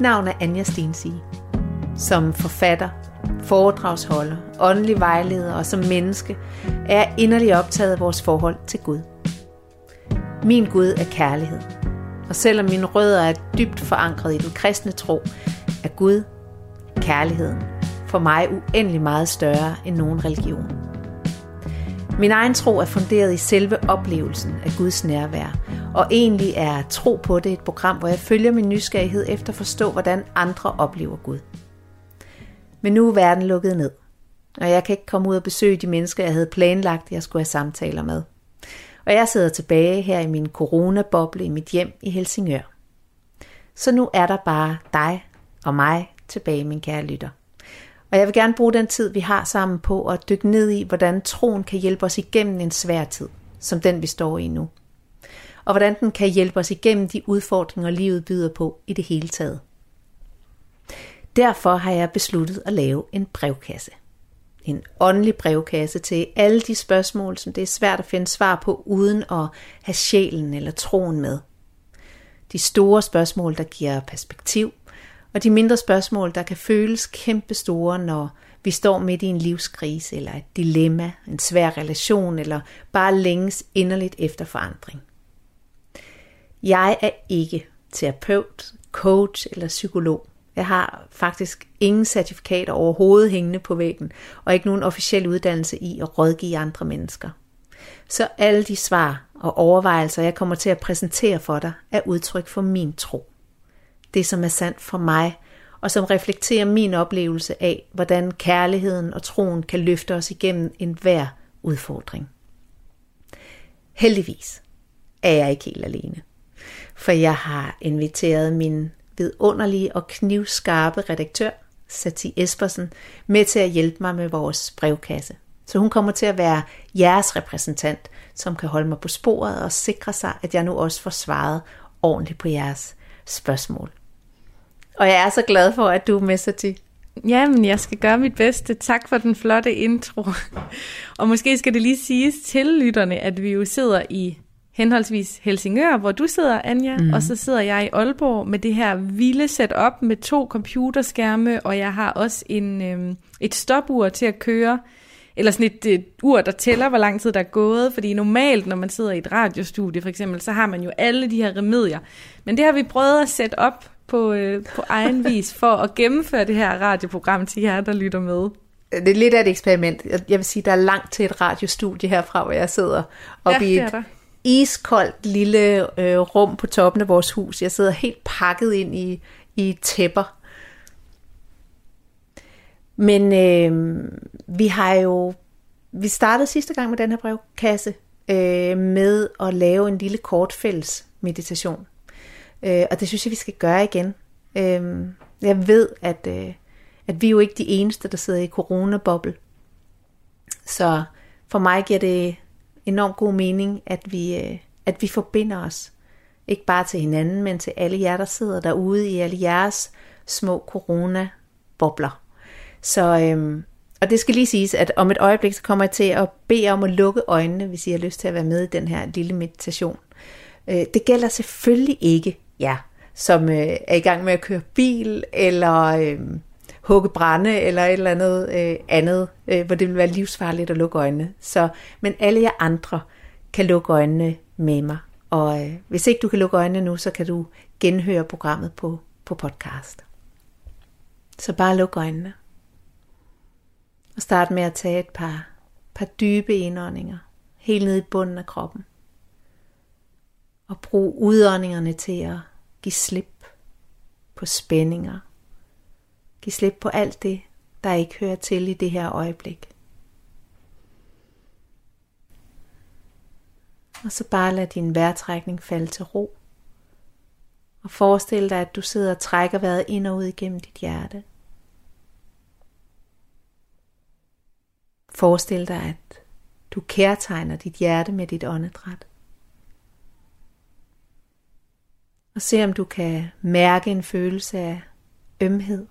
Mit navn er Anja Stensige. Som forfatter, foredragsholder, åndelig vejleder og som menneske er jeg inderlig optaget af vores forhold til Gud. Min Gud er kærlighed. Og selvom mine rødder er dybt forankret i den kristne tro, er Gud, kærligheden, for mig uendelig meget større end nogen religion. Min egen tro er funderet i selve oplevelsen af Guds nærvær, og egentlig er Tro på det et program, hvor jeg følger min nysgerrighed efter at forstå, hvordan andre oplever Gud. Men nu er verden lukket ned, og jeg kan ikke komme ud og besøge de mennesker, jeg havde planlagt, jeg skulle have samtaler med. Og jeg sidder tilbage her i min coronaboble i mit hjem i Helsingør. Så nu er der bare dig og mig tilbage, min kære lytter. Og jeg vil gerne bruge den tid, vi har sammen på at dykke ned i, hvordan troen kan hjælpe os igennem en svær tid, som den vi står i nu. Og hvordan den kan hjælpe os igennem de udfordringer, livet byder på i det hele taget. Derfor har jeg besluttet at lave en brevkasse. En åndelig brevkasse til alle de spørgsmål, som det er svært at finde svar på, uden at have sjælen eller troen med. De store spørgsmål, der giver perspektiv, og de mindre spørgsmål, der kan føles kæmpestore, når vi står midt i en livskrise, eller et dilemma, en svær relation, eller bare længes inderligt efter forandring. Jeg er ikke terapeut, coach eller psykolog. Jeg har faktisk ingen certifikater overhovedet hængende på væggen, og ikke nogen officiel uddannelse i at rådgive andre mennesker. Så alle de svar og overvejelser, jeg kommer til at præsentere for dig, er udtryk for min tro det, som er sandt for mig, og som reflekterer min oplevelse af, hvordan kærligheden og troen kan løfte os igennem enhver udfordring. Heldigvis er jeg ikke helt alene, for jeg har inviteret min vidunderlige og knivskarpe redaktør, Sati Espersen, med til at hjælpe mig med vores brevkasse. Så hun kommer til at være jeres repræsentant, som kan holde mig på sporet og sikre sig, at jeg nu også får svaret ordentligt på jeres spørgsmål. Og jeg er så glad for, at du er med, Sati. Jamen, jeg skal gøre mit bedste. Tak for den flotte intro. og måske skal det lige siges til lytterne, at vi jo sidder i henholdsvis Helsingør, hvor du sidder, Anja, mm. og så sidder jeg i Aalborg med det her vilde setup med to computerskærme, og jeg har også en, øhm, et stopur til at køre, eller sådan et, et ur, der tæller, hvor lang tid der er gået, fordi normalt, når man sidder i et radiostudie for eksempel, så har man jo alle de her remedier. Men det har vi prøvet at sætte op på, øh, på egen vis for at gennemføre det her radioprogram til jer, der lytter med? Det er lidt af et eksperiment. Jeg vil sige, der er langt til et radiostudie herfra, hvor jeg sidder oppe ja, i et iskoldt lille øh, rum på toppen af vores hus. Jeg sidder helt pakket ind i, i tæpper. Men øh, vi har jo, vi startede sidste gang med den her brevkasse øh, med at lave en lille kortfælles meditation. Øh, og det synes jeg, vi skal gøre igen. Øh, jeg ved, at, øh, at vi er jo ikke de eneste, der sidder i coronaboble. Så for mig giver det enormt god mening, at vi, øh, at vi forbinder os. Ikke bare til hinanden, men til alle jer, der sidder derude i alle jeres små corona-bobler. Så, øhm, og det skal lige siges, at om et øjeblik, så kommer jeg til at bede om at lukke øjnene, hvis I har lyst til at være med i den her lille meditation. Øh, det gælder selvfølgelig ikke ja, som øh, er i gang med at køre bil, eller øh, hugge brænde, eller et eller andet øh, andet, øh, hvor det vil være livsfarligt at lukke øjnene. Så, men alle jer andre kan lukke øjnene med mig. Og øh, hvis ikke du kan lukke øjnene nu, så kan du genhøre programmet på, på podcast. Så bare luk øjnene. Og start med at tage et par, par dybe indåndinger, helt ned i bunden af kroppen. Og brug udåndingerne til at Giv slip på spændinger. Giv slip på alt det, der ikke hører til i det her øjeblik. Og så bare lad din vejrtrækning falde til ro. Og forestil dig, at du sidder og trækker vejret ind og ud igennem dit hjerte. Forestil dig, at du kærtegner dit hjerte med dit åndedræt. Og se om du kan mærke en følelse af ømhed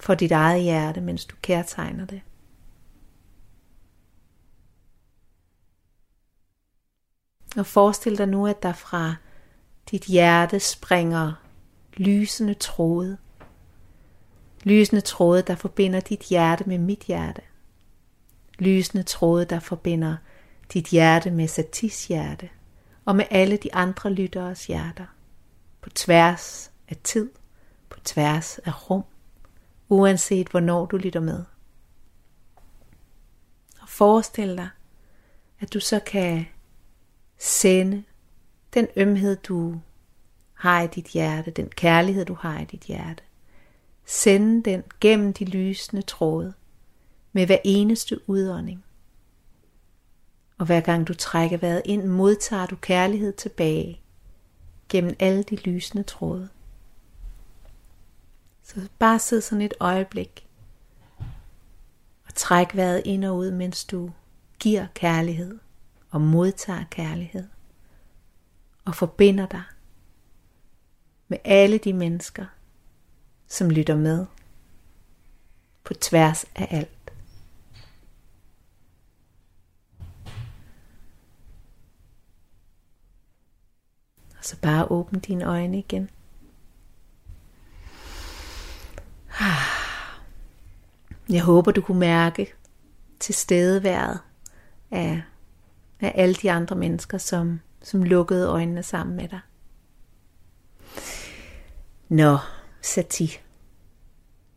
for dit eget hjerte, mens du kærtegner det. Og forestil dig nu, at der fra dit hjerte springer lysende tråde. Lysende tråde, der forbinder dit hjerte med mit hjerte. Lysende tråde, der forbinder dit hjerte med Satis hjerte og med alle de andre lytteres hjerter. På tværs af tid, på tværs af rum, uanset hvornår du lytter med. Og forestil dig, at du så kan sende den ømhed, du har i dit hjerte, den kærlighed, du har i dit hjerte. Sende den gennem de lysende tråde med hver eneste udånding. Og hver gang du trækker vejret ind, modtager du kærlighed tilbage gennem alle de lysende tråde. Så bare sid sådan et øjeblik og træk vejret ind og ud, mens du giver kærlighed og modtager kærlighed og forbinder dig med alle de mennesker, som lytter med på tværs af alt. Så bare åbn dine øjne igen. Jeg håber, du kunne mærke tilstedeværet af, af alle de andre mennesker, som, som lukkede øjnene sammen med dig. Nå, Sati.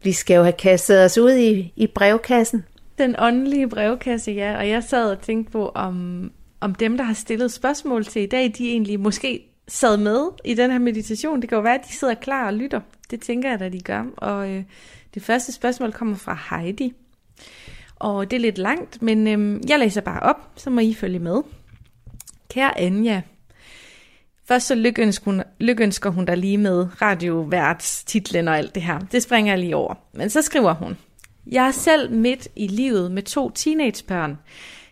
Vi skal jo have kastet os ud i, i brevkassen. Den åndelige brevkasse, ja. Og jeg sad og tænkte på, om, om dem, der har stillet spørgsmål til i dag, de egentlig måske sad med i den her meditation. Det kan jo være, at de sidder klar og lytter. Det tænker jeg, at de gør. Og øh, det første spørgsmål kommer fra Heidi. Og det er lidt langt, men øh, jeg læser bare op, så må I følge med. Kære Anja, Først så lykønsker hun, lykønsker hun der lige med radioværts titlen og alt det her. Det springer jeg lige over. Men så skriver hun, Jeg er selv midt i livet med to teenagebørn.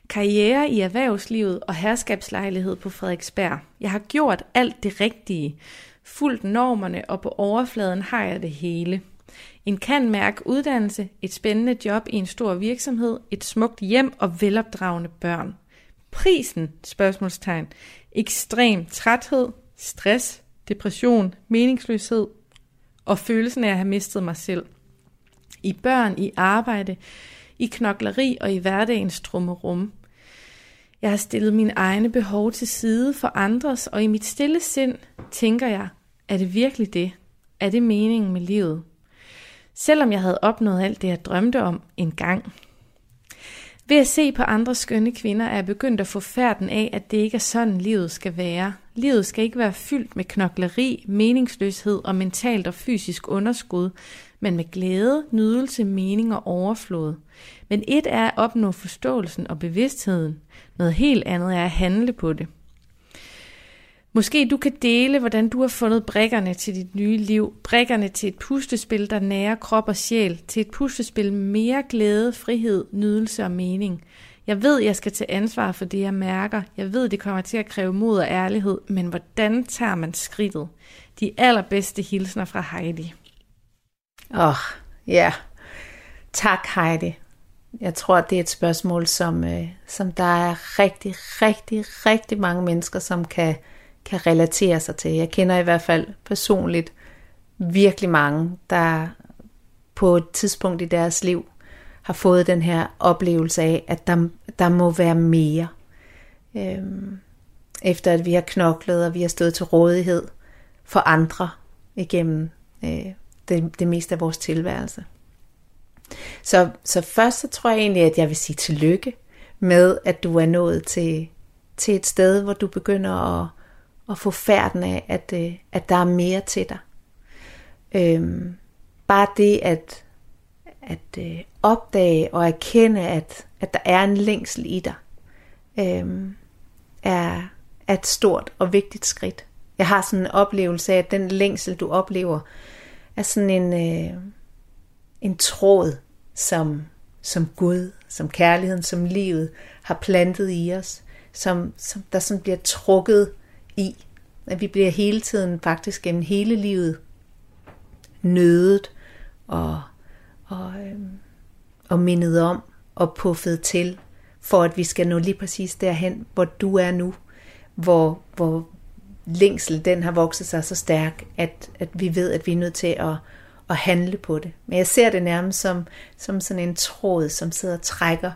Karriere i erhvervslivet og herskabslejlighed på Frederiksberg. Jeg har gjort alt det rigtige. Fuldt normerne, og på overfladen har jeg det hele. En kan mærke uddannelse, et spændende job i en stor virksomhed, et smukt hjem og velopdragende børn. Prisen? Spørgsmålstegn. Ekstrem træthed, stress, depression, meningsløshed og følelsen af at have mistet mig selv. I børn, i arbejde, i knokleri og i hverdagens trummerum. Jeg har stillet mine egne behov til side for andres, og i mit stille sind tænker jeg, er det virkelig det? Er det meningen med livet? Selvom jeg havde opnået alt det, jeg drømte om en gang, ved at se på andre skønne kvinder er jeg begyndt at få færden af, at det ikke er sådan, livet skal være. Livet skal ikke være fyldt med knokleri, meningsløshed og mentalt og fysisk underskud, men med glæde, nydelse, mening og overflod. Men et er at opnå forståelsen og bevidstheden. Noget helt andet er at handle på det. Måske du kan dele, hvordan du har fundet brikkerne til dit nye liv. Brikkerne til et puslespil, der nærer krop og sjæl. Til et puslespil med mere glæde, frihed, nydelse og mening. Jeg ved, jeg skal tage ansvar for det, jeg mærker. Jeg ved, det kommer til at kræve mod og ærlighed. Men hvordan tager man skridtet? De allerbedste hilsner fra Heidi. Åh, oh, ja. Yeah. Tak, Heidi. Jeg tror, det er et spørgsmål, som, øh, som der er rigtig, rigtig, rigtig mange mennesker, som kan kan relatere sig til. Jeg kender i hvert fald personligt virkelig mange, der på et tidspunkt i deres liv har fået den her oplevelse af, at der, der må være mere. Øhm, efter at vi har knoklet, og vi har stået til rådighed for andre igennem øh, det, det meste af vores tilværelse. Så, så først så tror jeg egentlig, at jeg vil sige tillykke med, at du er nået til, til et sted, hvor du begynder at at få færden af, at, øh, at der er mere til dig. Øhm, bare det at, at øh, opdage og erkende, at, at der er en længsel i dig, øhm, er, er et stort og vigtigt skridt. Jeg har sådan en oplevelse af, at den længsel, du oplever, er sådan en, øh, en tråd, som, som Gud, som kærligheden, som livet har plantet i os, som, som der sådan bliver trukket i. At vi bliver hele tiden, faktisk gennem hele livet, nødet og, og, øh, og mindet om og puffet til, for at vi skal nå lige præcis derhen, hvor du er nu, hvor, hvor længsel, den har vokset sig så stærk, at, at vi ved, at vi er nødt til at, at handle på det. Men jeg ser det nærmest som, som sådan en tråd, som sidder og trækker,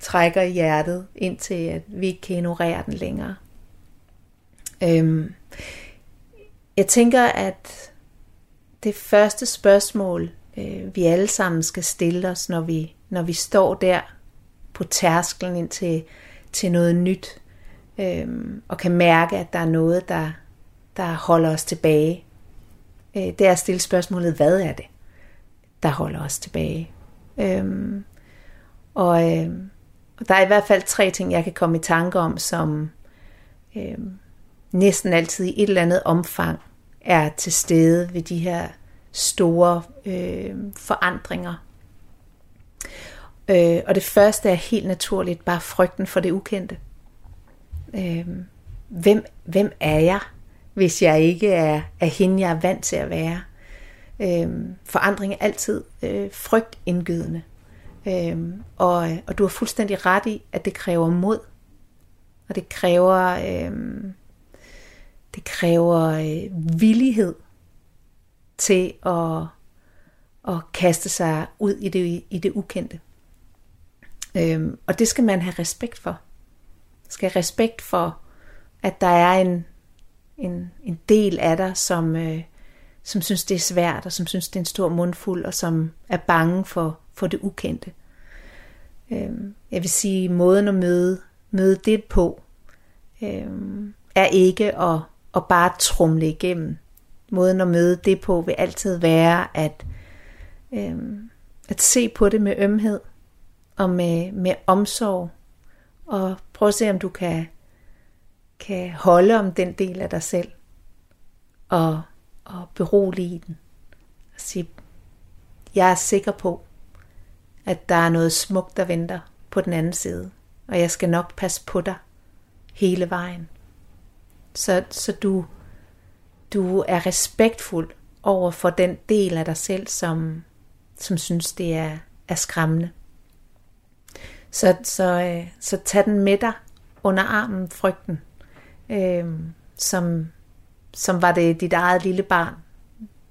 trækker i hjertet, indtil at vi ikke kan ignorere den længere. Øhm, jeg tænker, at det første spørgsmål, øh, vi alle sammen skal stille os, når vi, når vi står der på tærsklen ind til, til noget nyt, øhm, og kan mærke, at der er noget, der, der holder os tilbage. Øh, det er at stille spørgsmålet, hvad er det, der holder os tilbage? Øhm, og, øh, og der er i hvert fald tre ting, jeg kan komme i tanke om, som øh, næsten altid i et eller andet omfang er til stede ved de her store øh, forandringer. Øh, og det første er helt naturligt bare frygten for det ukendte. Øh, hvem, hvem er jeg, hvis jeg ikke er, er hende, jeg er vant til at være? Øh, forandring er altid øh, frygtindgydende. Øh, og, og du har fuldstændig ret i, at det kræver mod. Og det kræver, øh, det kræver øh, villighed til at, at kaste sig ud i det, i det ukendte. Øhm, og det skal man have respekt for. Skal have respekt for, at der er en, en, en del af dig, som, øh, som synes, det er svært, og som synes, det er en stor mundfuld, og som er bange for, for det ukendte. Øh, jeg vil sige, måden at møde, møde det på, øh, er ikke at, at bare trumle igennem måden at møde det på vil altid være at, øh, at se på det med ømhed og med, med omsorg. Og prøv at se, om du kan, kan holde om den del af dig selv og, og berolige den. Og sige, jeg er sikker på, at der er noget smukt, der venter på den anden side. Og jeg skal nok passe på dig hele vejen. Så, så du du er respektfuld over for den del af dig selv, som, som synes, det er, er skræmmende. Så, så, øh, så tag den med dig under armen, frygten, øh, som, som var det dit eget lille barn,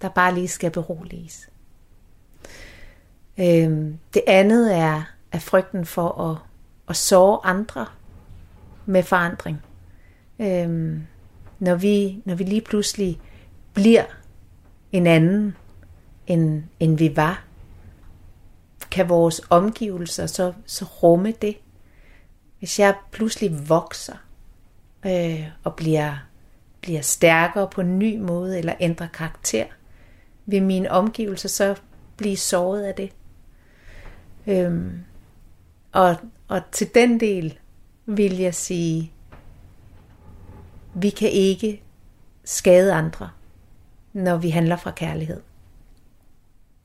der bare lige skal beroliges. Øh, det andet er, er frygten for at, at såre andre med forandring. Øh, når vi, når vi lige pludselig bliver en anden, end, end vi var, kan vores omgivelser så, så rumme det. Hvis jeg pludselig vokser øh, og bliver, bliver stærkere på en ny måde eller ændrer karakter, vil mine omgivelser så blive såret af det. Øhm, og, og til den del vil jeg sige, vi kan ikke skade andre, når vi handler fra kærlighed.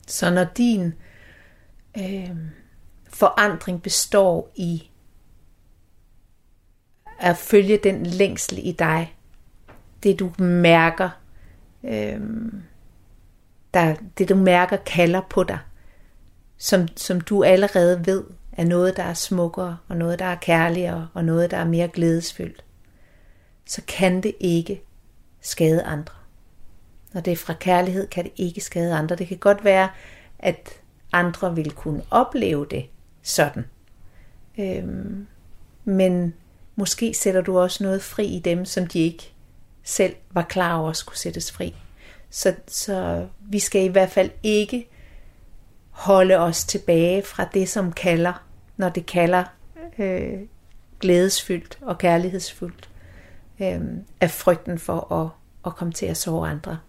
Så når din øh, forandring består i at følge den længsel i dig, det du mærker, øh, der, det du mærker kalder på dig, som, som du allerede ved er noget, der er smukkere, og noget, der er kærligere, og noget, der er mere glædesfyldt så kan det ikke skade andre. Når det er fra kærlighed, kan det ikke skade andre. Det kan godt være, at andre vil kunne opleve det sådan. Øhm, men måske sætter du også noget fri i dem, som de ikke selv var klar over skulle sættes fri. Så, så vi skal i hvert fald ikke holde os tilbage fra det, som kalder, når det kalder øh, glædesfyldt og kærlighedsfuldt øh, af frygten for at, at komme til at sove andre.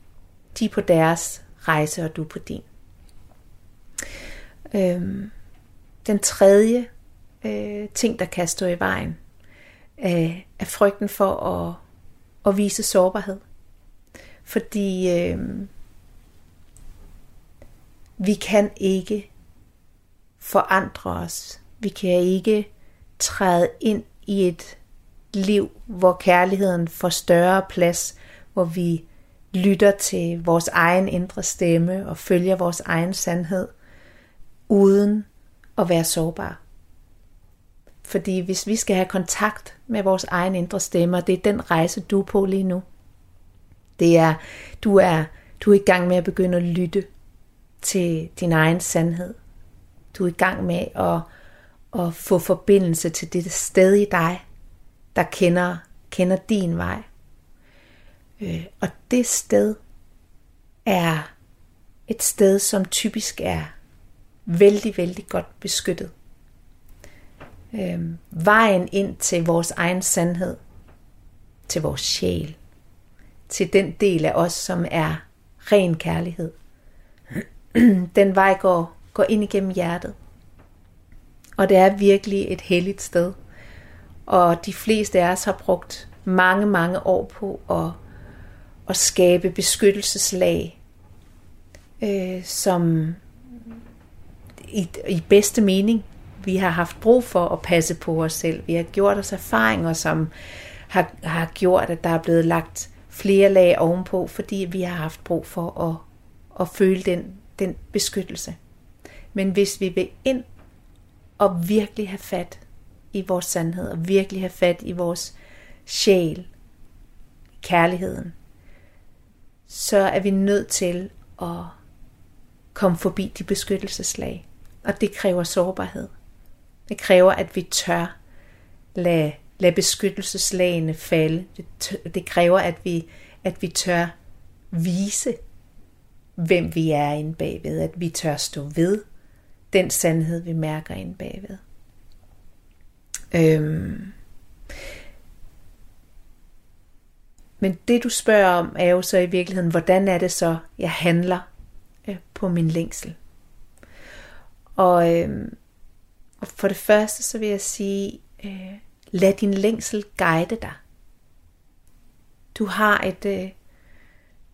De er på deres rejse, og du på din. Øhm, den tredje øh, ting, der kan stå i vejen, øh, er frygten for at, at vise sårbarhed. Fordi øh, vi kan ikke forandre os. Vi kan ikke træde ind i et liv, hvor kærligheden får større plads, hvor vi lytter til vores egen indre stemme og følger vores egen sandhed, uden at være sårbar. Fordi hvis vi skal have kontakt med vores egen indre stemme, og det er den rejse, du er på lige nu, Det er, du er, du er i gang med at begynde at lytte til din egen sandhed. Du er i gang med at, at få forbindelse til det sted i dig, der kender, kender din vej. Øh, og det sted er et sted, som typisk er vældig, vældig godt beskyttet. Øh, vejen ind til vores egen sandhed, til vores sjæl, til den del af os, som er ren kærlighed. Den vej går, går ind igennem hjertet. Og det er virkelig et helligt sted. Og de fleste af os har brugt mange, mange år på at, at skabe beskyttelseslag, øh, som i, i bedste mening vi har haft brug for at passe på os selv. Vi har gjort os erfaringer, som har, har gjort, at der er blevet lagt flere lag ovenpå, fordi vi har haft brug for at, at føle den, den beskyttelse. Men hvis vi vil ind og virkelig have fat i vores sandhed, og virkelig have fat i vores sjæl, kærligheden, så er vi nødt til at komme forbi de beskyttelseslag. Og det kræver sårbarhed. Det kræver, at vi tør lade, lade beskyttelseslagene falde. Det, det kræver, at vi, at vi tør vise, hvem vi er inde bagved. At vi tør stå ved den sandhed, vi mærker inde bagved. Øhm. Men det du spørger om er jo så i virkeligheden, hvordan er det så, jeg handler øh, på min længsel? Og, øh, og for det første så vil jeg sige, øh, lad din længsel guide dig. Du har et, øh,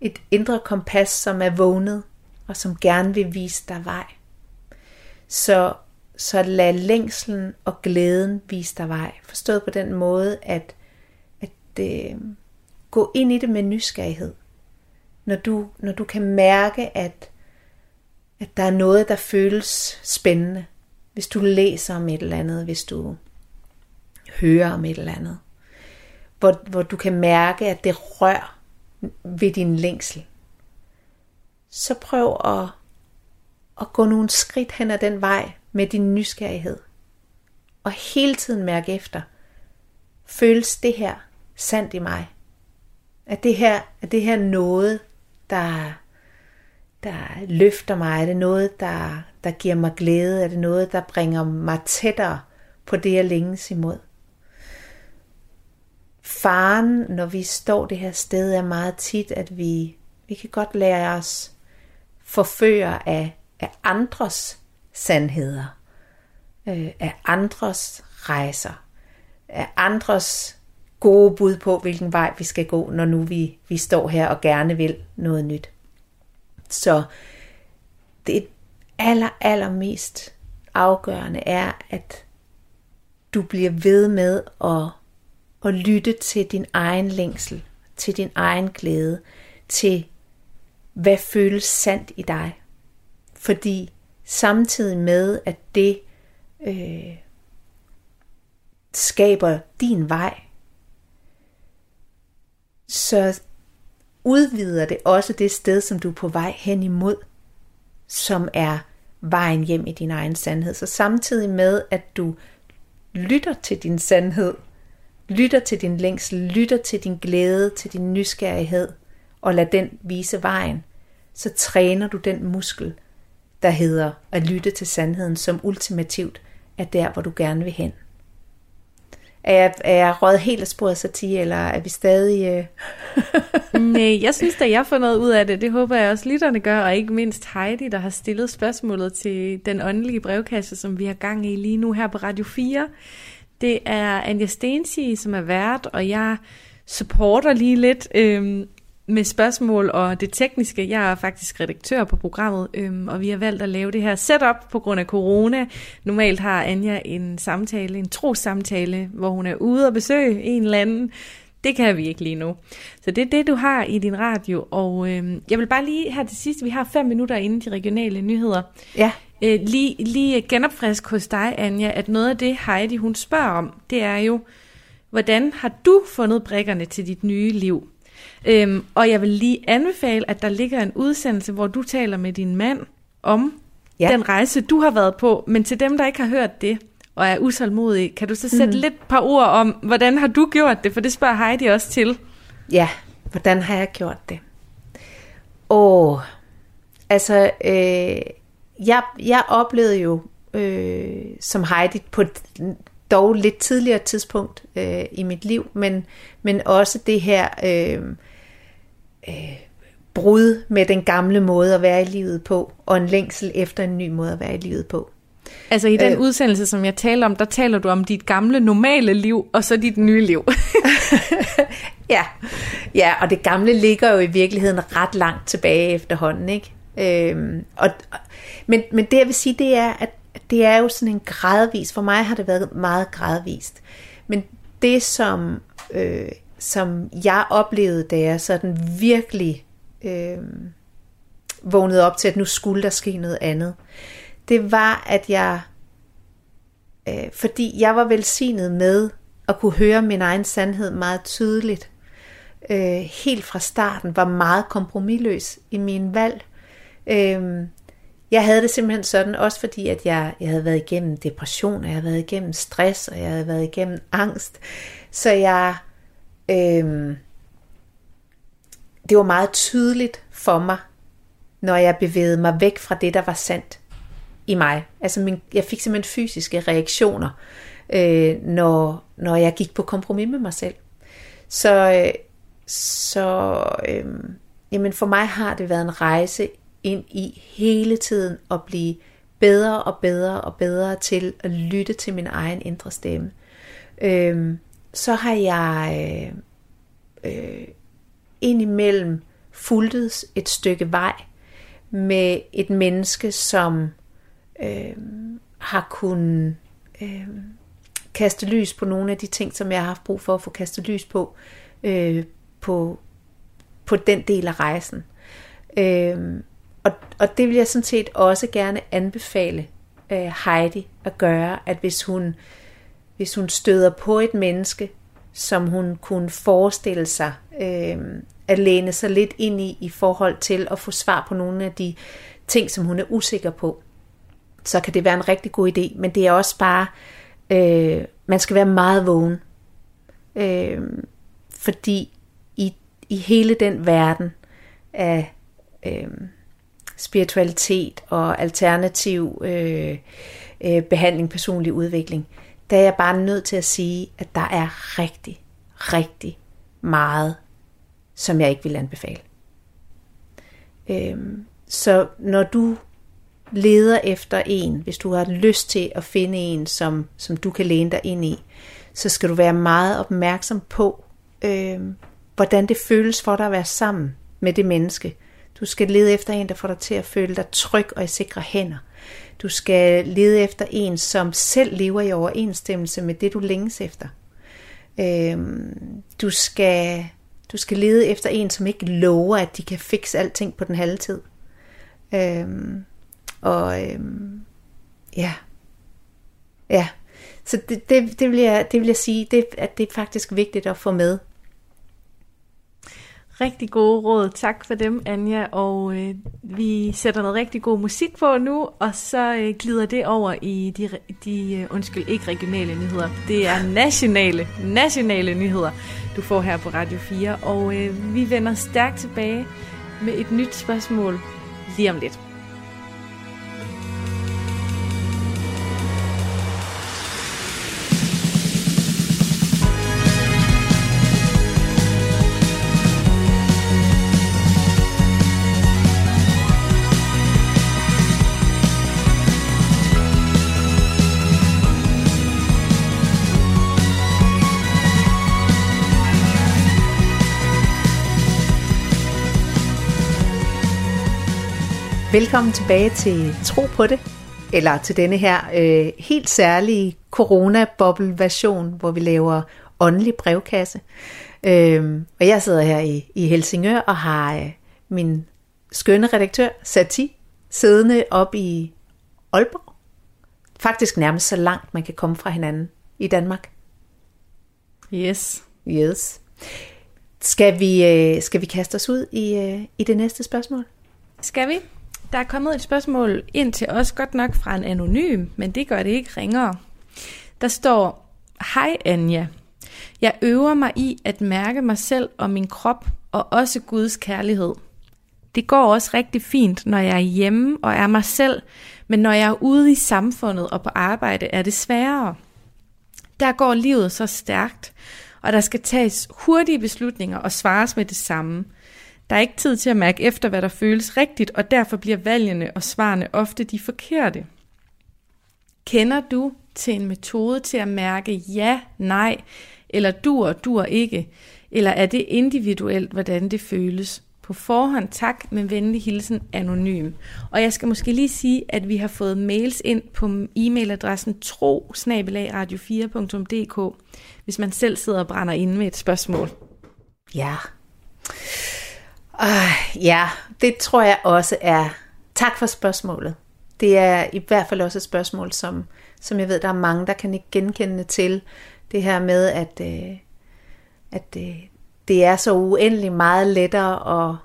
et indre kompas, som er vågnet, og som gerne vil vise dig vej. Så, så lad længslen og glæden vise dig vej. Forstået på den måde, at, at øh, gå ind i det med nysgerrighed. Når du, når du kan mærke, at at der er noget, der føles spændende. Hvis du læser om et eller andet, hvis du hører om et eller andet. Hvor, hvor du kan mærke, at det rører ved din længsel. Så prøv at, at gå nogle skridt hen ad den vej med din nysgerrighed. Og hele tiden mærke efter. Føles det her sandt i mig? Er det her, er det her noget, der der løfter mig? Er det noget, der, der giver mig glæde? Er det noget, der bringer mig tættere på det, jeg længes imod? Faren, når vi står det her sted, er meget tit, at vi, vi kan godt lære os forføre af, af andres sandheder, øh, af andres rejser, af andres gode bud på, hvilken vej vi skal gå, når nu vi, vi står her og gerne vil noget nyt. Så det aller, allermest afgørende er, at du bliver ved med at, at lytte til din egen længsel, til din egen glæde, til hvad føles sandt i dig. Fordi samtidig med, at det øh, skaber din vej, så udvider det også det sted, som du er på vej hen imod, som er vejen hjem i din egen sandhed. Så samtidig med, at du lytter til din sandhed, lytter til din længsel, lytter til din glæde, til din nysgerrighed, og lad den vise vejen, så træner du den muskel, der hedder at lytte til sandheden, som ultimativt er der, hvor du gerne vil hen. Er jeg, er jeg røget helt af sporet satire, eller er vi stadig... Uh... Nej, jeg synes at jeg får noget ud af det. Det håber jeg også lytterne gør, og ikke mindst Heidi, der har stillet spørgsmålet til den åndelige brevkasse, som vi har gang i lige nu her på Radio 4. Det er Anja Stensi, som er vært, og jeg supporter lige lidt øhm, med spørgsmål og det tekniske. Jeg er faktisk redaktør på programmet, øhm, og vi har valgt at lave det her setup på grund af corona. Normalt har Anja en samtale, en trossamtale, hvor hun er ude og besøge en eller anden. Det kan vi ikke lige nu. Så det er det, du har i din radio. Og øhm, jeg vil bare lige her til sidst, vi har fem minutter inden de regionale nyheder. Ja. Øh, lige, lige genopfrisk hos dig, Anja, at noget af det Heidi hun spørger om, det er jo, hvordan har du fundet brækkerne til dit nye liv? Øhm, og jeg vil lige anbefale, at der ligger en udsendelse, hvor du taler med din mand om ja. den rejse, du har været på. Men til dem, der ikke har hørt det, og er usalmodige, kan du så sætte mm. lidt par ord om, hvordan har du gjort det? For det spørger Heidi også til. Ja, hvordan har jeg gjort det? Åh, altså, øh, jeg, jeg oplevede jo øh, som Heidi på dog lidt tidligere tidspunkt øh, i mit liv, men, men også det her øh, øh, brud med den gamle måde at være i livet på, og en længsel efter en ny måde at være i livet på. Altså i den øh, udsendelse, som jeg taler om, der taler du om dit gamle normale liv, og så dit nye liv. ja. ja, og det gamle ligger jo i virkeligheden ret langt tilbage efterhånden, ikke? Øhm, og, men, men det jeg vil sige, det er, at det er jo sådan en gradvis, for mig har det været meget gradvist, men det som, øh, som jeg oplevede, da jeg sådan virkelig øh, vågnede op til, at nu skulle der ske noget andet, det var, at jeg, øh, fordi jeg var velsignet med at kunne høre min egen sandhed meget tydeligt, øh, helt fra starten, var meget kompromilløs i min valg. Øh, jeg havde det simpelthen sådan, også fordi at jeg, jeg havde været igennem depression, og jeg havde været igennem stress, og jeg havde været igennem angst. Så jeg, øh, det var meget tydeligt for mig, når jeg bevægede mig væk fra det, der var sandt i mig. Altså min, jeg fik simpelthen fysiske reaktioner, øh, når, når jeg gik på kompromis med mig selv. Så, øh, så øh, jamen for mig har det været en rejse ind i hele tiden at blive bedre og bedre og bedre til at lytte til min egen indre stemme. Øhm, så har jeg øh, øh, indimellem fulgtes et stykke vej med et menneske, som øh, har kunnet øh, kaste lys på nogle af de ting, som jeg har haft brug for at få kastet lys på, øh, på, på den del af rejsen. Øh, og, og det vil jeg sådan set også gerne anbefale øh, Heidi at gøre, at hvis hun, hvis hun støder på et menneske, som hun kunne forestille sig øh, at læne sig lidt ind i, i forhold til at få svar på nogle af de ting, som hun er usikker på, så kan det være en rigtig god idé. Men det er også bare, øh, man skal være meget vågen. Øh, fordi i, i hele den verden af øh, spiritualitet og alternativ øh, øh, behandling, personlig udvikling, der er jeg bare nødt til at sige, at der er rigtig, rigtig meget, som jeg ikke vil anbefale. Øh, så når du leder efter en, hvis du har lyst til at finde en, som, som du kan læne dig ind i, så skal du være meget opmærksom på, øh, hvordan det føles for dig at være sammen med det menneske. Du skal lede efter en, der får dig til at føle dig tryg og i sikre hænder. Du skal lede efter en, som selv lever i overensstemmelse med det, du længes efter. Øhm, du, skal, du skal lede efter en, som ikke lover, at de kan fikse alting på den halve tid. Øhm, og øhm, ja, ja. Så det, det, det, vil jeg, det vil jeg sige, det, at det er faktisk vigtigt at få med. Rigtig gode råd. Tak for dem, Anja. Og øh, vi sætter noget rigtig god musik på nu, og så øh, glider det over i de, de øh, undskyld, ikke regionale nyheder. Det er nationale, nationale nyheder, du får her på Radio 4. Og øh, vi vender stærkt tilbage med et nyt spørgsmål lige om lidt. Velkommen tilbage til Tro på det, eller til denne her øh, helt særlige corona-boble-version, hvor vi laver åndelig brevkasse. Øh, og jeg sidder her i, i Helsingør og har øh, min skønne redaktør, Sati, siddende op i Aalborg. Faktisk nærmest så langt, man kan komme fra hinanden i Danmark. Yes. Yes. Skal vi, øh, skal vi kaste os ud i, øh, i det næste spørgsmål? Skal vi? Der er kommet et spørgsmål ind til os, godt nok fra en anonym, men det gør det ikke ringere. Der står, Hej Anja, jeg øver mig i at mærke mig selv og min krop, og også Guds kærlighed. Det går også rigtig fint, når jeg er hjemme og er mig selv, men når jeg er ude i samfundet og på arbejde, er det sværere. Der går livet så stærkt, og der skal tages hurtige beslutninger og svares med det samme. Der er ikke tid til at mærke efter, hvad der føles rigtigt, og derfor bliver valgene og svarene ofte de forkerte. Kender du til en metode til at mærke ja, nej, eller du og du og ikke, eller er det individuelt, hvordan det føles? På forhånd tak med venlig hilsen anonym. Og jeg skal måske lige sige, at vi har fået mails ind på e-mailadressen tro 4dk hvis man selv sidder og brænder inde med et spørgsmål. Ja. Øh, ja, det tror jeg også er. Tak for spørgsmålet. Det er i hvert fald også et spørgsmål, som, som jeg ved, der er mange, der kan ikke genkende til. Det her med, at, øh, at øh, det er så uendelig meget lettere at,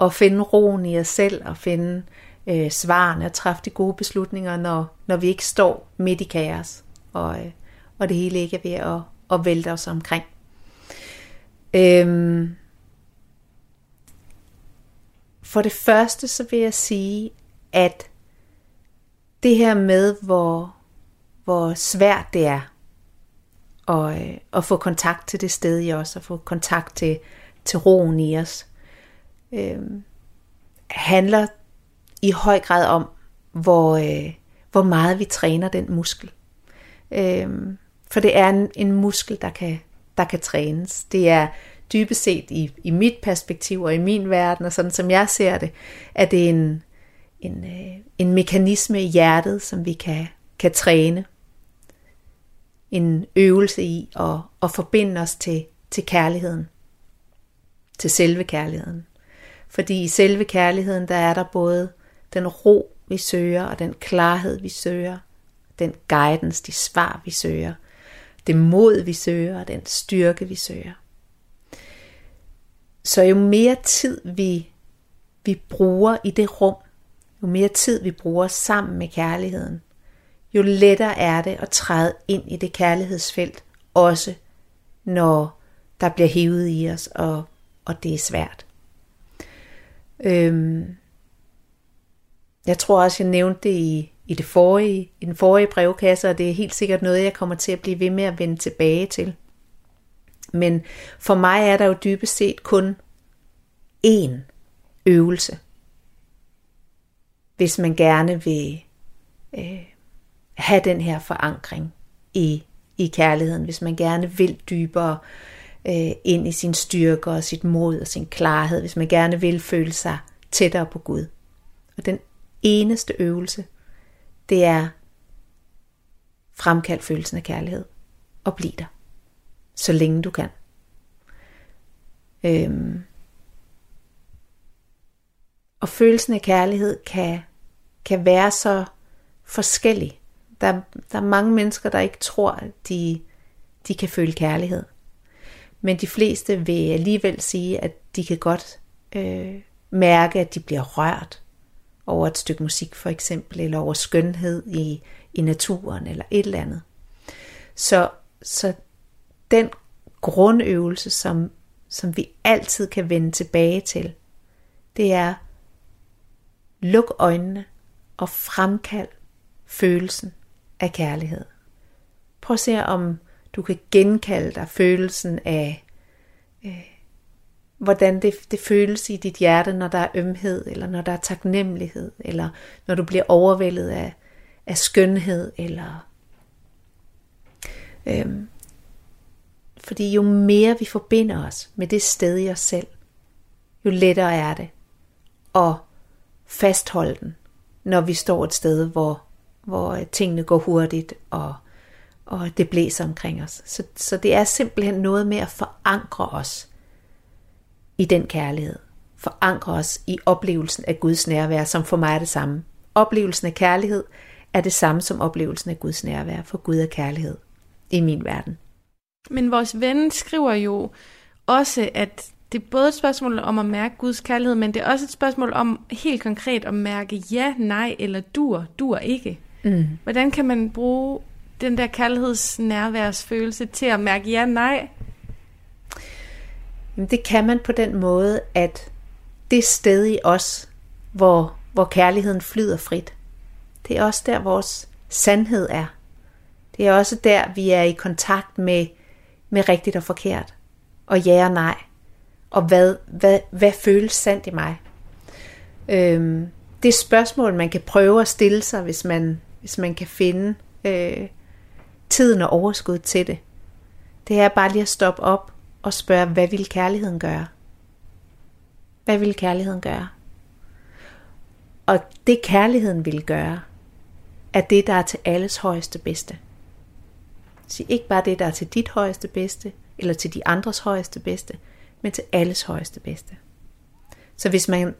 at finde roen i os selv og finde øh, svarene og træffe de gode beslutninger, når, når vi ikke står midt i kaos, og, øh, og det hele ikke er ved at, at vælte os omkring. Øhm, for det første så vil jeg sige, at det her med, hvor, hvor svært det er at, øh, at få kontakt til det sted i os, og få kontakt til, til roen i os, øh, handler i høj grad om, hvor, øh, hvor meget vi træner den muskel. Øh, for det er en, en muskel, der kan, der kan trænes. Det er dybest set i, i mit perspektiv og i min verden, og sådan som jeg ser det, at det er en, en, øh, en mekanisme i hjertet, som vi kan, kan træne. En øvelse i at, at forbinde os til, til kærligheden. Til selve kærligheden. Fordi i selve kærligheden, der er der både den ro, vi søger, og den klarhed, vi søger, den guidance, de svar, vi søger, det mod, vi søger, og den styrke, vi søger. Så jo mere tid vi, vi bruger i det rum, jo mere tid vi bruger sammen med kærligheden, jo lettere er det at træde ind i det kærlighedsfelt, også når der bliver hævet i os, og, og det er svært. Øhm, jeg tror også, jeg nævnte det i, i, det forrige, i den forrige brevkasse, og det er helt sikkert noget, jeg kommer til at blive ved med at vende tilbage til. Men for mig er der jo dybest set kun én øvelse, hvis man gerne vil øh, have den her forankring i, i kærligheden, hvis man gerne vil dybere øh, ind i sin styrke og sit mod og sin klarhed, hvis man gerne vil føle sig tættere på Gud. Og den eneste øvelse, det er fremkald følelsen af kærlighed og bliv der, så længe du kan. Øhm. Og følelsen af kærlighed kan, kan være så forskellig. Der, der er mange mennesker, der ikke tror, at de, de kan føle kærlighed. Men de fleste vil alligevel sige, at de kan godt øh, mærke, at de bliver rørt over et stykke musik for eksempel, eller over skønhed i, i naturen, eller et eller andet. Så, så den grundøvelse, som, som vi altid kan vende tilbage til, det er luk øjnene og fremkald følelsen af kærlighed. Prøv at se om du kan genkalde dig følelsen af, øh, hvordan det, det føles i dit hjerte, når der er ømhed, eller når der er taknemmelighed, eller når du bliver overvældet af, af skønhed, eller øhm, fordi jo mere vi forbinder os med det sted i os selv, jo lettere er det at fastholde den, når vi står et sted, hvor, hvor tingene går hurtigt, og, og det blæser omkring os. Så, så det er simpelthen noget med at forankre os i den kærlighed. Forankre os i oplevelsen af Guds nærvær, som for mig er det samme. Oplevelsen af kærlighed er det samme som oplevelsen af Guds nærvær, for Gud er kærlighed i min verden. Men vores ven skriver jo også, at det er både et spørgsmål om at mærke Guds kærlighed, men det er også et spørgsmål om helt konkret at mærke ja, nej eller dur, dur ikke. Mm. Hvordan kan man bruge den der kærlighedsnærværsfølelse til at mærke ja, nej? Det kan man på den måde, at det sted i os, hvor, hvor kærligheden flyder frit, det er også der, vores sandhed er. Det er også der, vi er i kontakt med, med rigtigt og forkert. Og ja og nej. Og hvad, hvad, hvad føles sandt i mig? Øhm, det er spørgsmål, man kan prøve at stille sig, hvis man, hvis man kan finde øh, tiden og overskud til det. Det er bare lige at stoppe op og spørge, hvad vil kærligheden gøre? Hvad vil kærligheden gøre? Og det kærligheden vil gøre, er det, der er til alles højeste bedste. Sig ikke bare det, der er til dit højeste bedste, eller til de andres højeste bedste, men til alles højeste bedste. Så hvis man,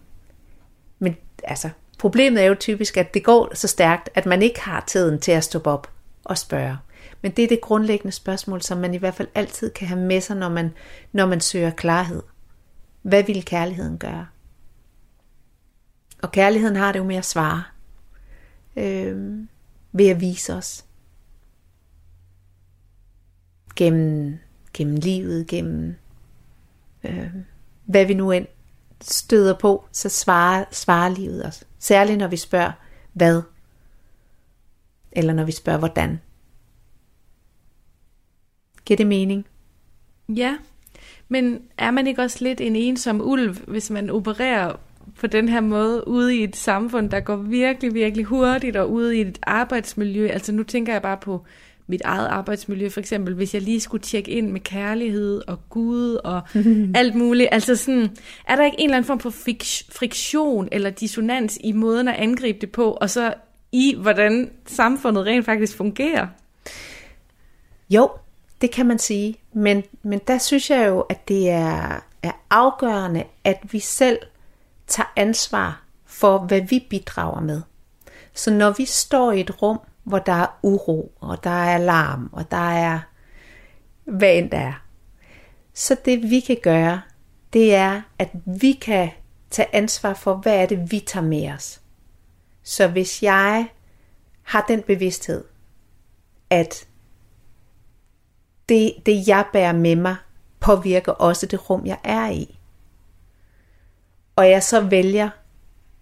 men altså, problemet er jo typisk, at det går så stærkt, at man ikke har tiden til at stoppe op og spørge. Men det er det grundlæggende spørgsmål, som man i hvert fald altid kan have med sig, når man, når man søger klarhed. Hvad vil kærligheden gøre? Og kærligheden har det jo med at svare. Øh, ved at vise os. Gennem, gennem livet, gennem øh, hvad vi nu end støder på, så svarer, svarer livet os. Særligt når vi spørger, hvad? Eller når vi spørger, hvordan? Giver det mening? Ja, men er man ikke også lidt en ensom ulv, hvis man opererer på den her måde ude i et samfund, der går virkelig, virkelig hurtigt, og ude i et arbejdsmiljø? Altså nu tænker jeg bare på mit eget arbejdsmiljø, for eksempel, hvis jeg lige skulle tjekke ind med kærlighed og Gud og alt muligt. Altså sådan, er der ikke en eller anden form for friktion eller dissonans i måden at angribe det på, og så i, hvordan samfundet rent faktisk fungerer? Jo, det kan man sige. Men, men der synes jeg jo, at det er, er afgørende, at vi selv tager ansvar for, hvad vi bidrager med. Så når vi står i et rum, hvor der er uro, og der er larm, og der er hvad end der er, så det vi kan gøre, det er, at vi kan tage ansvar for, hvad er det, vi tager med os. Så hvis jeg har den bevidsthed, at det, det jeg bærer med mig, påvirker også det rum, jeg er i. Og jeg så vælger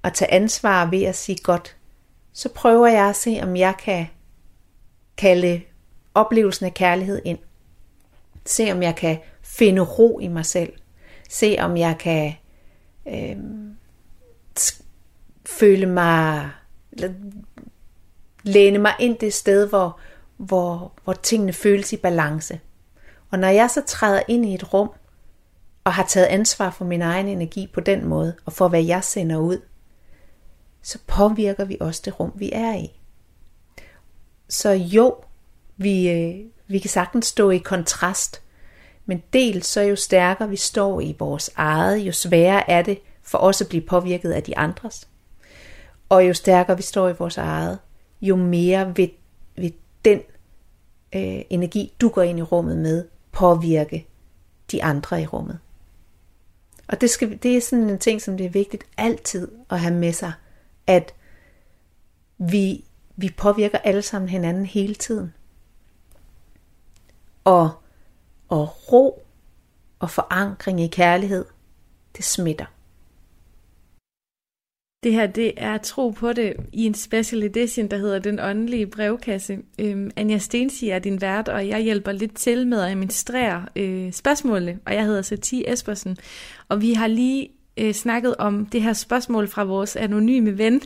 at tage ansvar ved at sige, godt, så prøver jeg at se, om jeg kan kalde oplevelsen af kærlighed ind. Se, om jeg kan finde ro i mig selv. Se, om jeg kan øh, føle mig, læne mig ind det sted, hvor, hvor, hvor tingene føles i balance. Og når jeg så træder ind i et rum, og har taget ansvar for min egen energi på den måde, og for hvad jeg sender ud, så påvirker vi også det rum, vi er i. Så jo, vi, øh, vi kan sagtens stå i kontrast, men dels så jo stærkere vi står i vores eget, jo sværere er det for os at blive påvirket af de andres. Og jo stærkere vi står i vores eget, jo mere vil, vil den øh, energi, du går ind i rummet med, påvirke de andre i rummet. Og det, skal, det er sådan en ting, som det er vigtigt altid at have med sig, at vi, vi påvirker alle sammen hinanden hele tiden. Og, og ro og forankring i kærlighed, det smitter. Det her, det er tro på det i en special edition, der hedder Den Åndelige Brevkasse. Øhm, Anja Stensi er din vært, og jeg hjælper lidt til med at administrere øh, spørgsmålene, og jeg hedder Satie Espersen. Og vi har lige øh, snakket om det her spørgsmål fra vores anonyme ven,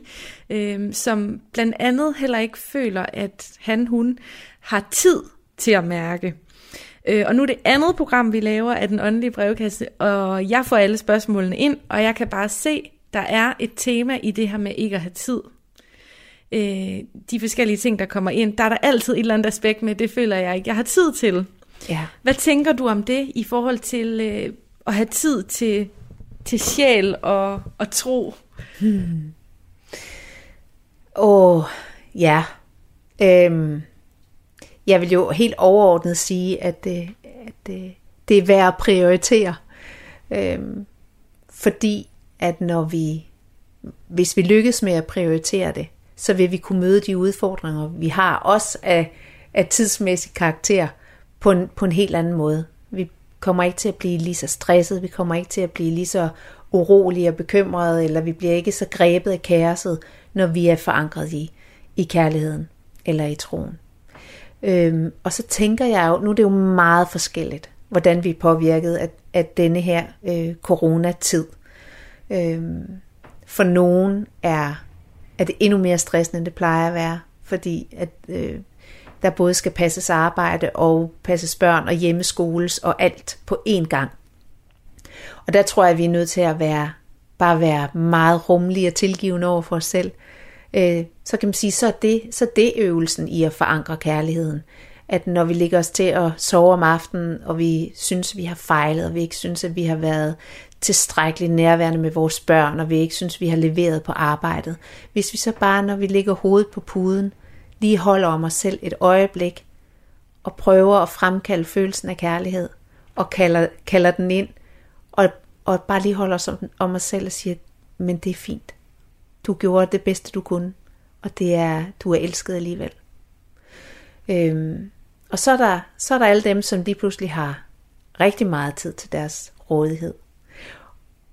øh, som blandt andet heller ikke føler, at han, hun har tid til at mærke. Øh, og nu er det andet program, vi laver af den åndelige brevkasse, og jeg får alle spørgsmålene ind, og jeg kan bare se, der er et tema i det her med ikke at have tid. Øh, de forskellige ting, der kommer ind, der er der altid et eller andet aspekt med, det føler jeg ikke, jeg har tid til. Ja. Hvad tænker du om det i forhold til øh, at have tid til til sjæl og, og tro? Hmm. Åh, oh, ja. Øhm, jeg vil jo helt overordnet sige, at, det, at det, det er værd at prioritere. Øhm, fordi at når vi, hvis vi lykkes med at prioritere det, så vil vi kunne møde de udfordringer, vi har, også af, af tidsmæssig karakter, på en, på en helt anden måde. Kommer ikke til at blive lige så stresset, vi kommer ikke til at blive lige så urolige og bekymrede, eller vi bliver ikke så grebet af kaoset, når vi er forankret i, i kærligheden eller i troen. Øhm, og så tænker jeg jo, nu er det jo meget forskelligt, hvordan vi er påvirket af, af denne her øh, coronatid. Øhm, for nogen er, er det endnu mere stressende, end det plejer at være, fordi at øh, der både skal passes arbejde og passes børn og hjemmeskoles og alt på én gang. Og der tror jeg, at vi er nødt til at være, bare være meget rummelige og tilgivende over for os selv. Øh, så kan man sige, så er, det, så er det øvelsen i at forankre kærligheden. At når vi ligger os til at sove om aftenen, og vi synes, at vi har fejlet, og vi ikke synes, at vi har været tilstrækkeligt nærværende med vores børn, og vi ikke synes, at vi har leveret på arbejdet. Hvis vi så bare, når vi ligger hovedet på puden, lige holder om os selv et øjeblik, og prøver at fremkalde følelsen af kærlighed, og kalder, kalder den ind, og, og bare lige holder os om, om os selv og siger, men det er fint. Du gjorde det bedste, du kunne, og det er, du er elsket alligevel. Øhm, og så er, der, så er der alle dem, som lige pludselig har rigtig meget tid til deres rådighed.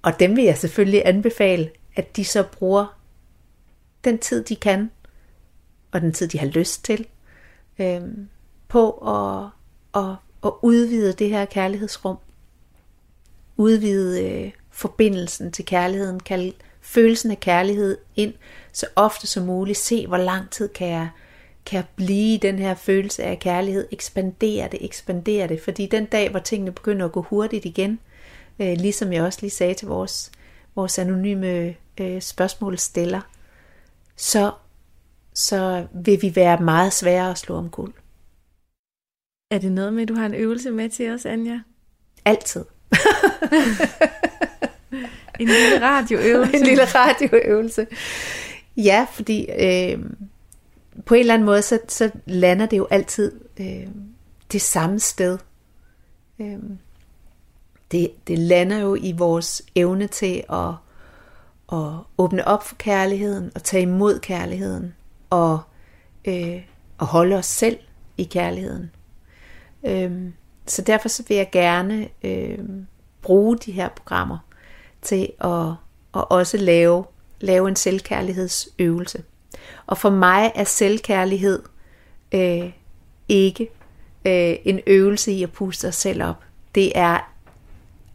Og dem vil jeg selvfølgelig anbefale, at de så bruger den tid, de kan, og den tid, de har lyst til, øh, på at, at, at udvide det her kærlighedsrum. Udvide øh, forbindelsen til kærligheden, kalde følelsen af kærlighed ind så ofte som muligt. Se, hvor lang tid kan jeg, kan jeg blive den her følelse af kærlighed. Ekspandere det, ekspandere det. Fordi den dag, hvor tingene begynder at gå hurtigt igen, øh, ligesom jeg også lige sagde til vores, vores anonyme øh, spørgsmålsstiller, så, så vil vi være meget svære at slå om kul. Er det noget med, at du har en øvelse med til os, Anja? Altid. en lille radioøvelse. en lille radioøvelse. Ja, fordi øh, på en eller anden måde, så, så lander det jo altid øh, det samme sted. Øh, det, det lander jo i vores evne til at, at åbne op for kærligheden, og tage imod kærligheden, og øh, at holde os selv i kærligheden. Øhm, så derfor så vil jeg gerne øh, bruge de her programmer til at, at også lave, lave en selvkærlighedsøvelse. Og for mig er selvkærlighed øh, ikke øh, en øvelse i at puste os selv op. Det er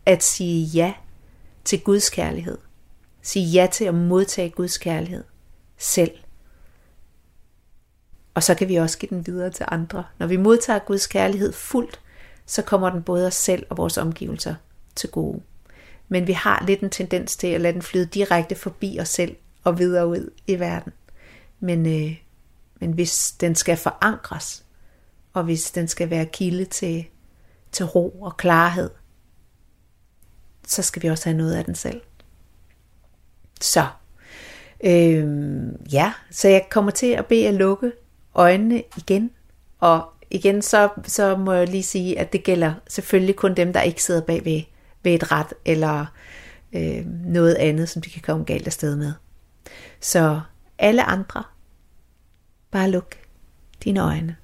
at sige ja til Guds kærlighed. Sige ja til at modtage Guds kærlighed selv. Og så kan vi også give den videre til andre. Når vi modtager Guds kærlighed fuldt, så kommer den både os selv og vores omgivelser til gode. Men vi har lidt en tendens til at lade den flyde direkte forbi os selv og videre ud i verden. Men, øh, men hvis den skal forankres, og hvis den skal være kilde til, til ro og klarhed, så skal vi også have noget af den selv. Så, øh, ja, så jeg kommer til at bede at lukke øjnene igen, og igen så, så må jeg lige sige, at det gælder selvfølgelig kun dem, der ikke sidder bag ved, ved et ret, eller øh, noget andet, som de kan komme galt afsted med. Så alle andre, bare luk dine øjne.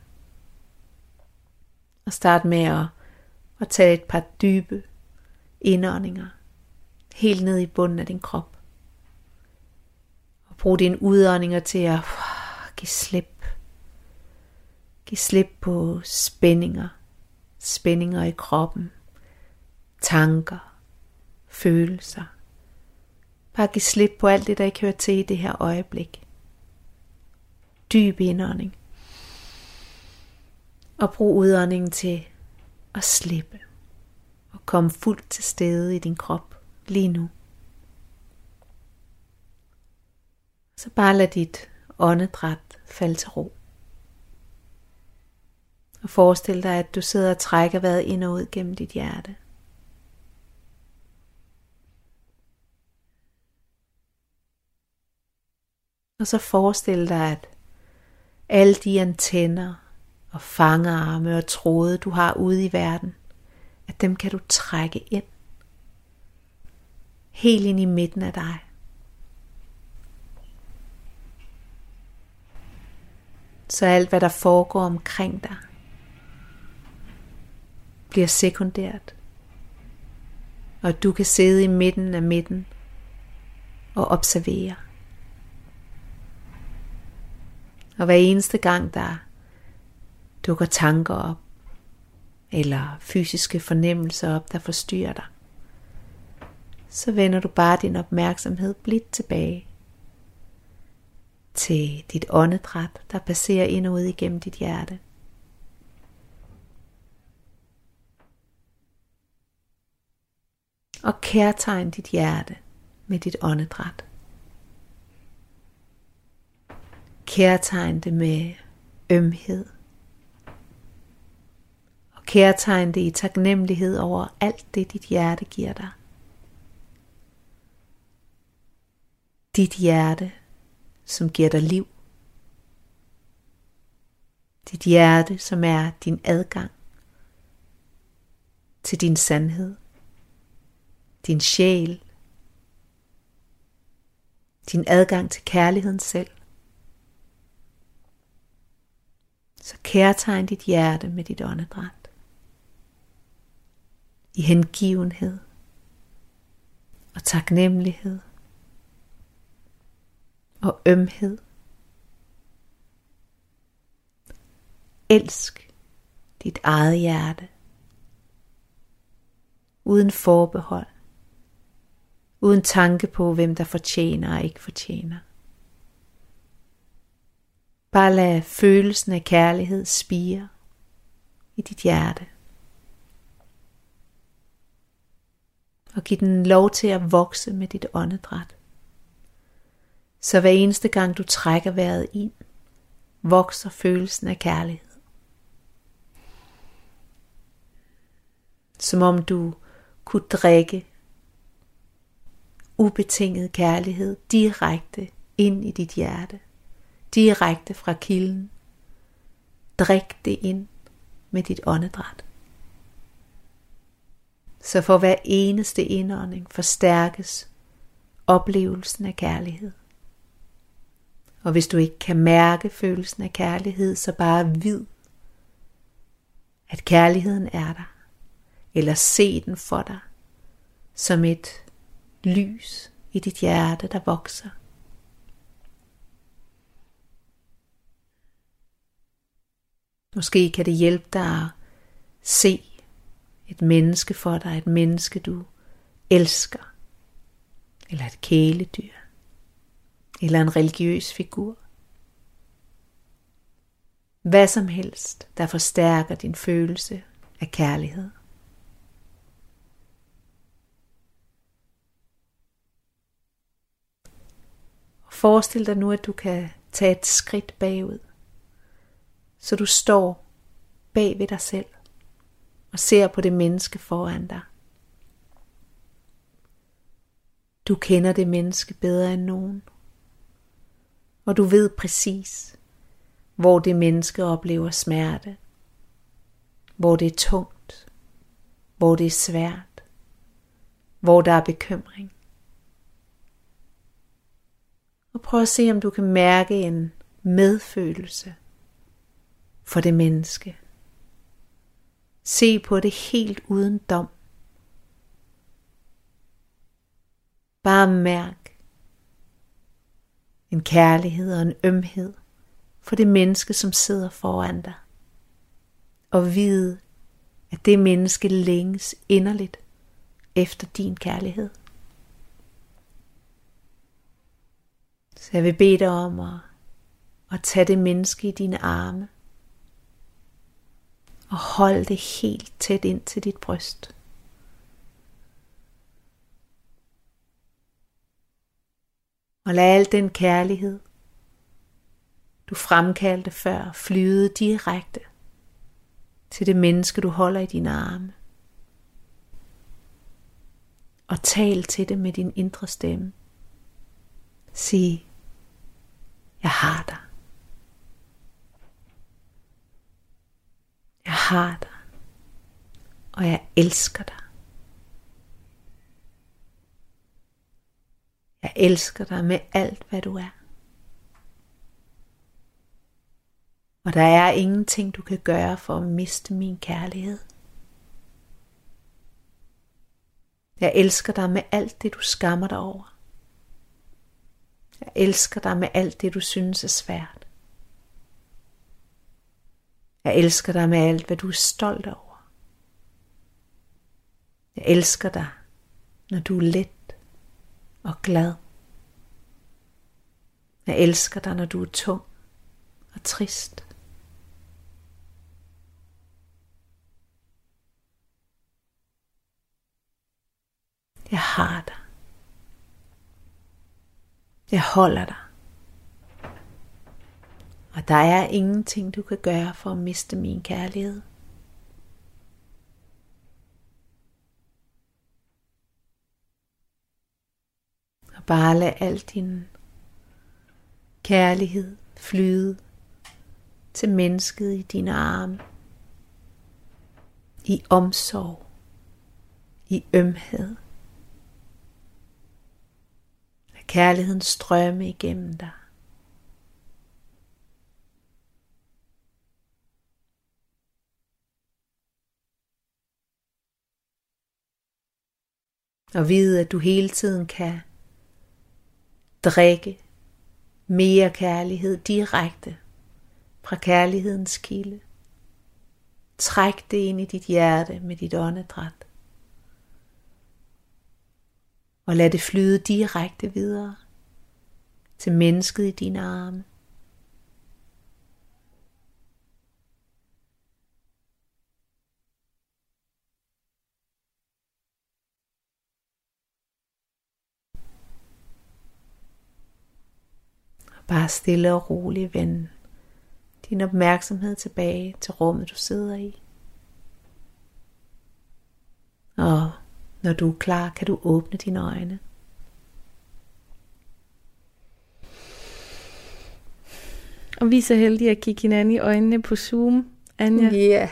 Og start med at, at tage et par dybe indåndinger helt ned i bunden af din krop. Og brug dine udåndinger til at give slip. Giv slip på spændinger. Spændinger i kroppen. Tanker. Følelser. Bare giv slip på alt det, der ikke hører til i det her øjeblik. Dyb indånding. Og brug udåndingen til at slippe og komme fuldt til stede i din krop lige nu. Så bare lad dit åndedræt falde til ro. Og forestil dig, at du sidder og trækker vejret ind og ud gennem dit hjerte. Og så forestil dig, at alle de antenner og fangerarme og tråde, du har ude i verden, at dem kan du trække ind. Helt ind i midten af dig. Så alt hvad der foregår omkring dig, bliver sekundært. Og du kan sidde i midten af midten og observere. Og hver eneste gang der dukker tanker op, eller fysiske fornemmelser op, der forstyrrer dig, så vender du bare din opmærksomhed blidt tilbage til dit åndedræt, der passerer ind og ud igennem dit hjerte. Og kærtegn dit hjerte med dit åndedræt. Kærtegn det med ømhed. Og kærtegn det i taknemmelighed over alt det, dit hjerte giver dig. Dit hjerte, som giver dig liv. Dit hjerte, som er din adgang til din sandhed, din sjæl, din adgang til kærligheden selv. Så kærtegn dit hjerte med dit åndedræt. I hengivenhed og taknemmelighed og ømhed. Elsk dit eget hjerte uden forbehold, uden tanke på, hvem der fortjener og ikke fortjener. Bare lad følelsen af kærlighed spire i dit hjerte. Og giv den lov til at vokse med dit åndedræt. Så hver eneste gang du trækker vejret ind, vokser følelsen af kærlighed. Som om du kunne drikke ubetinget kærlighed direkte ind i dit hjerte, direkte fra kilden. Drik det ind med dit åndedræt. Så for hver eneste indånding forstærkes oplevelsen af kærlighed. Og hvis du ikke kan mærke følelsen af kærlighed, så bare vid, at kærligheden er der. Eller se den for dig som et lys i dit hjerte, der vokser. Måske kan det hjælpe dig at se et menneske for dig, et menneske du elsker, eller et kæledyr, eller en religiøs figur. Hvad som helst, der forstærker din følelse af kærlighed. Forestil dig nu, at du kan tage et skridt bagud, så du står bag ved dig selv og ser på det menneske foran dig. Du kender det menneske bedre end nogen, og du ved præcis, hvor det menneske oplever smerte, hvor det er tungt, hvor det er svært, hvor der er bekymring. Og prøv at se, om du kan mærke en medfølelse for det menneske. Se på det helt uden dom. Bare mærk en kærlighed og en ømhed for det menneske, som sidder foran dig. Og vide, at det menneske længes inderligt efter din kærlighed. Så jeg vil bede dig om at, at tage det menneske i dine arme og hold det helt tæt ind til dit bryst. Og lad al den kærlighed, du fremkaldte før, flyde direkte til det menneske, du holder i dine arme. Og tal til det med din indre stemme. Sig, jeg har dig. Jeg har dig. og jeg elsker dig. Jeg elsker dig med alt, hvad du er. Og der er ingenting, du kan gøre for at miste min kærlighed. Jeg elsker dig med alt det, du skammer dig over. Jeg elsker dig med alt det, du synes er svært. Jeg elsker dig med alt, hvad du er stolt over. Jeg elsker dig, når du er let og glad. Jeg elsker dig, når du er tung og trist. Jeg har dig. Jeg holder dig. Og der er ingenting, du kan gøre for at miste min kærlighed. Og bare lad al din kærlighed flyde til mennesket i dine arme. I omsorg. I ømhed. Lad kærligheden strømme igennem dig. Og vide, at du hele tiden kan drikke mere kærlighed direkte fra kærlighedens kilde. Træk det ind i dit hjerte med dit åndedræt. Og lad det flyde direkte videre til mennesket i dine arme. Bare stille og roligt vend din opmærksomhed tilbage til rummet, du sidder i. Og når du er klar, kan du åbne dine øjne. Og vi er så heldige at kigge hinanden i øjnene på Zoom, Anja. Ja.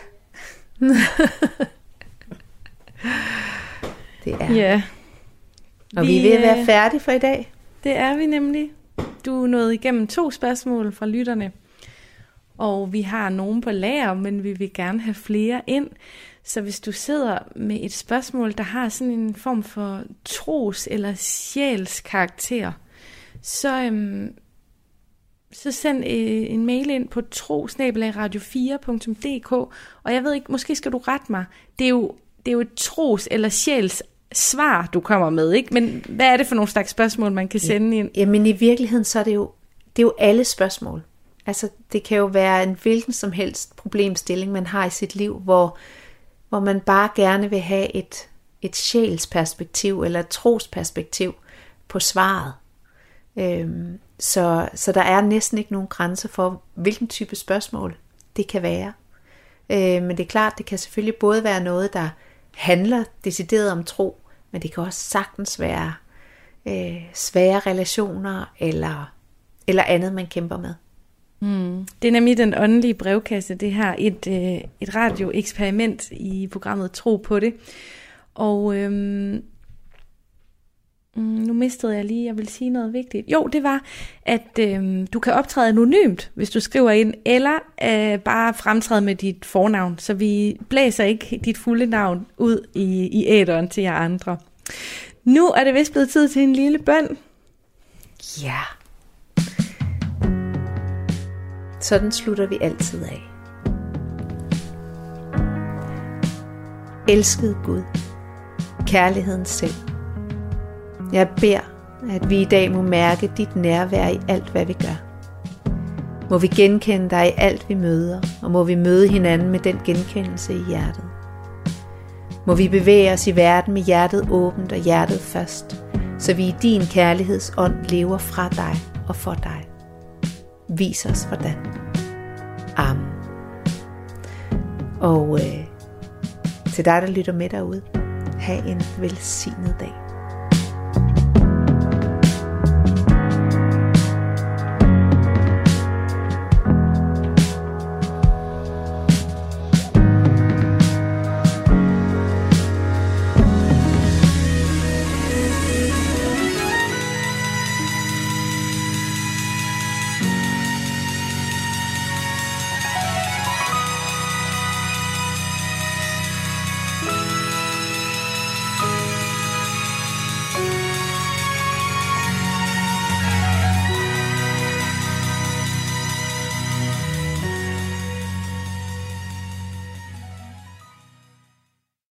det er. Ja. Og vi er ved at være færdige for i dag. Det er vi nemlig. Du er nået igennem to spørgsmål fra lytterne. Og vi har nogen på lager, men vi vil gerne have flere ind. Så hvis du sidder med et spørgsmål, der har sådan en form for tros- eller sjælskarakter, så, øhm, så send øh, en mail ind på trosnabelagradio4.dk, og jeg ved ikke, måske skal du rette mig. Det er jo, det er jo et tros- eller sjæls svar, du kommer med, ikke? Men hvad er det for nogle slags spørgsmål, man kan sende ind? Jamen i virkeligheden, så er det jo, det er jo alle spørgsmål. Altså det kan jo være en hvilken som helst problemstilling, man har i sit liv, hvor, hvor man bare gerne vil have et, et sjælsperspektiv eller et trosperspektiv på svaret. Øhm, så, så der er næsten ikke nogen grænser for, hvilken type spørgsmål det kan være. Øh, men det er klart, det kan selvfølgelig både være noget, der handler decideret om tro, men det kan også sagtens være øh, svære relationer eller, eller andet, man kæmper med. Mm. Det er nemlig den åndelige brevkasse, det her et, øh, et radioeksperiment i programmet Tro på det. Og øhm, mm, nu mistede jeg lige, jeg vil sige noget vigtigt. Jo, det var, at øhm, du kan optræde anonymt, hvis du skriver ind, eller øh, bare fremtræde med dit fornavn, så vi blæser ikke dit fulde navn ud i, i æderen til jer andre. Nu er det vist blevet tid til en lille bøn. Ja. Sådan slutter vi altid af. Elskede Gud, kærligheden selv. Jeg beder, at vi i dag må mærke dit nærvær i alt, hvad vi gør. Må vi genkende dig i alt, vi møder, og må vi møde hinanden med den genkendelse i hjertet. Må vi bevæge os i verden med hjertet åbent og hjertet først, så vi i din kærlighedsånd lever fra dig og for dig. Vis os hvordan. Amen. Og øh, til dig, der lytter med derude, have en velsignet dag.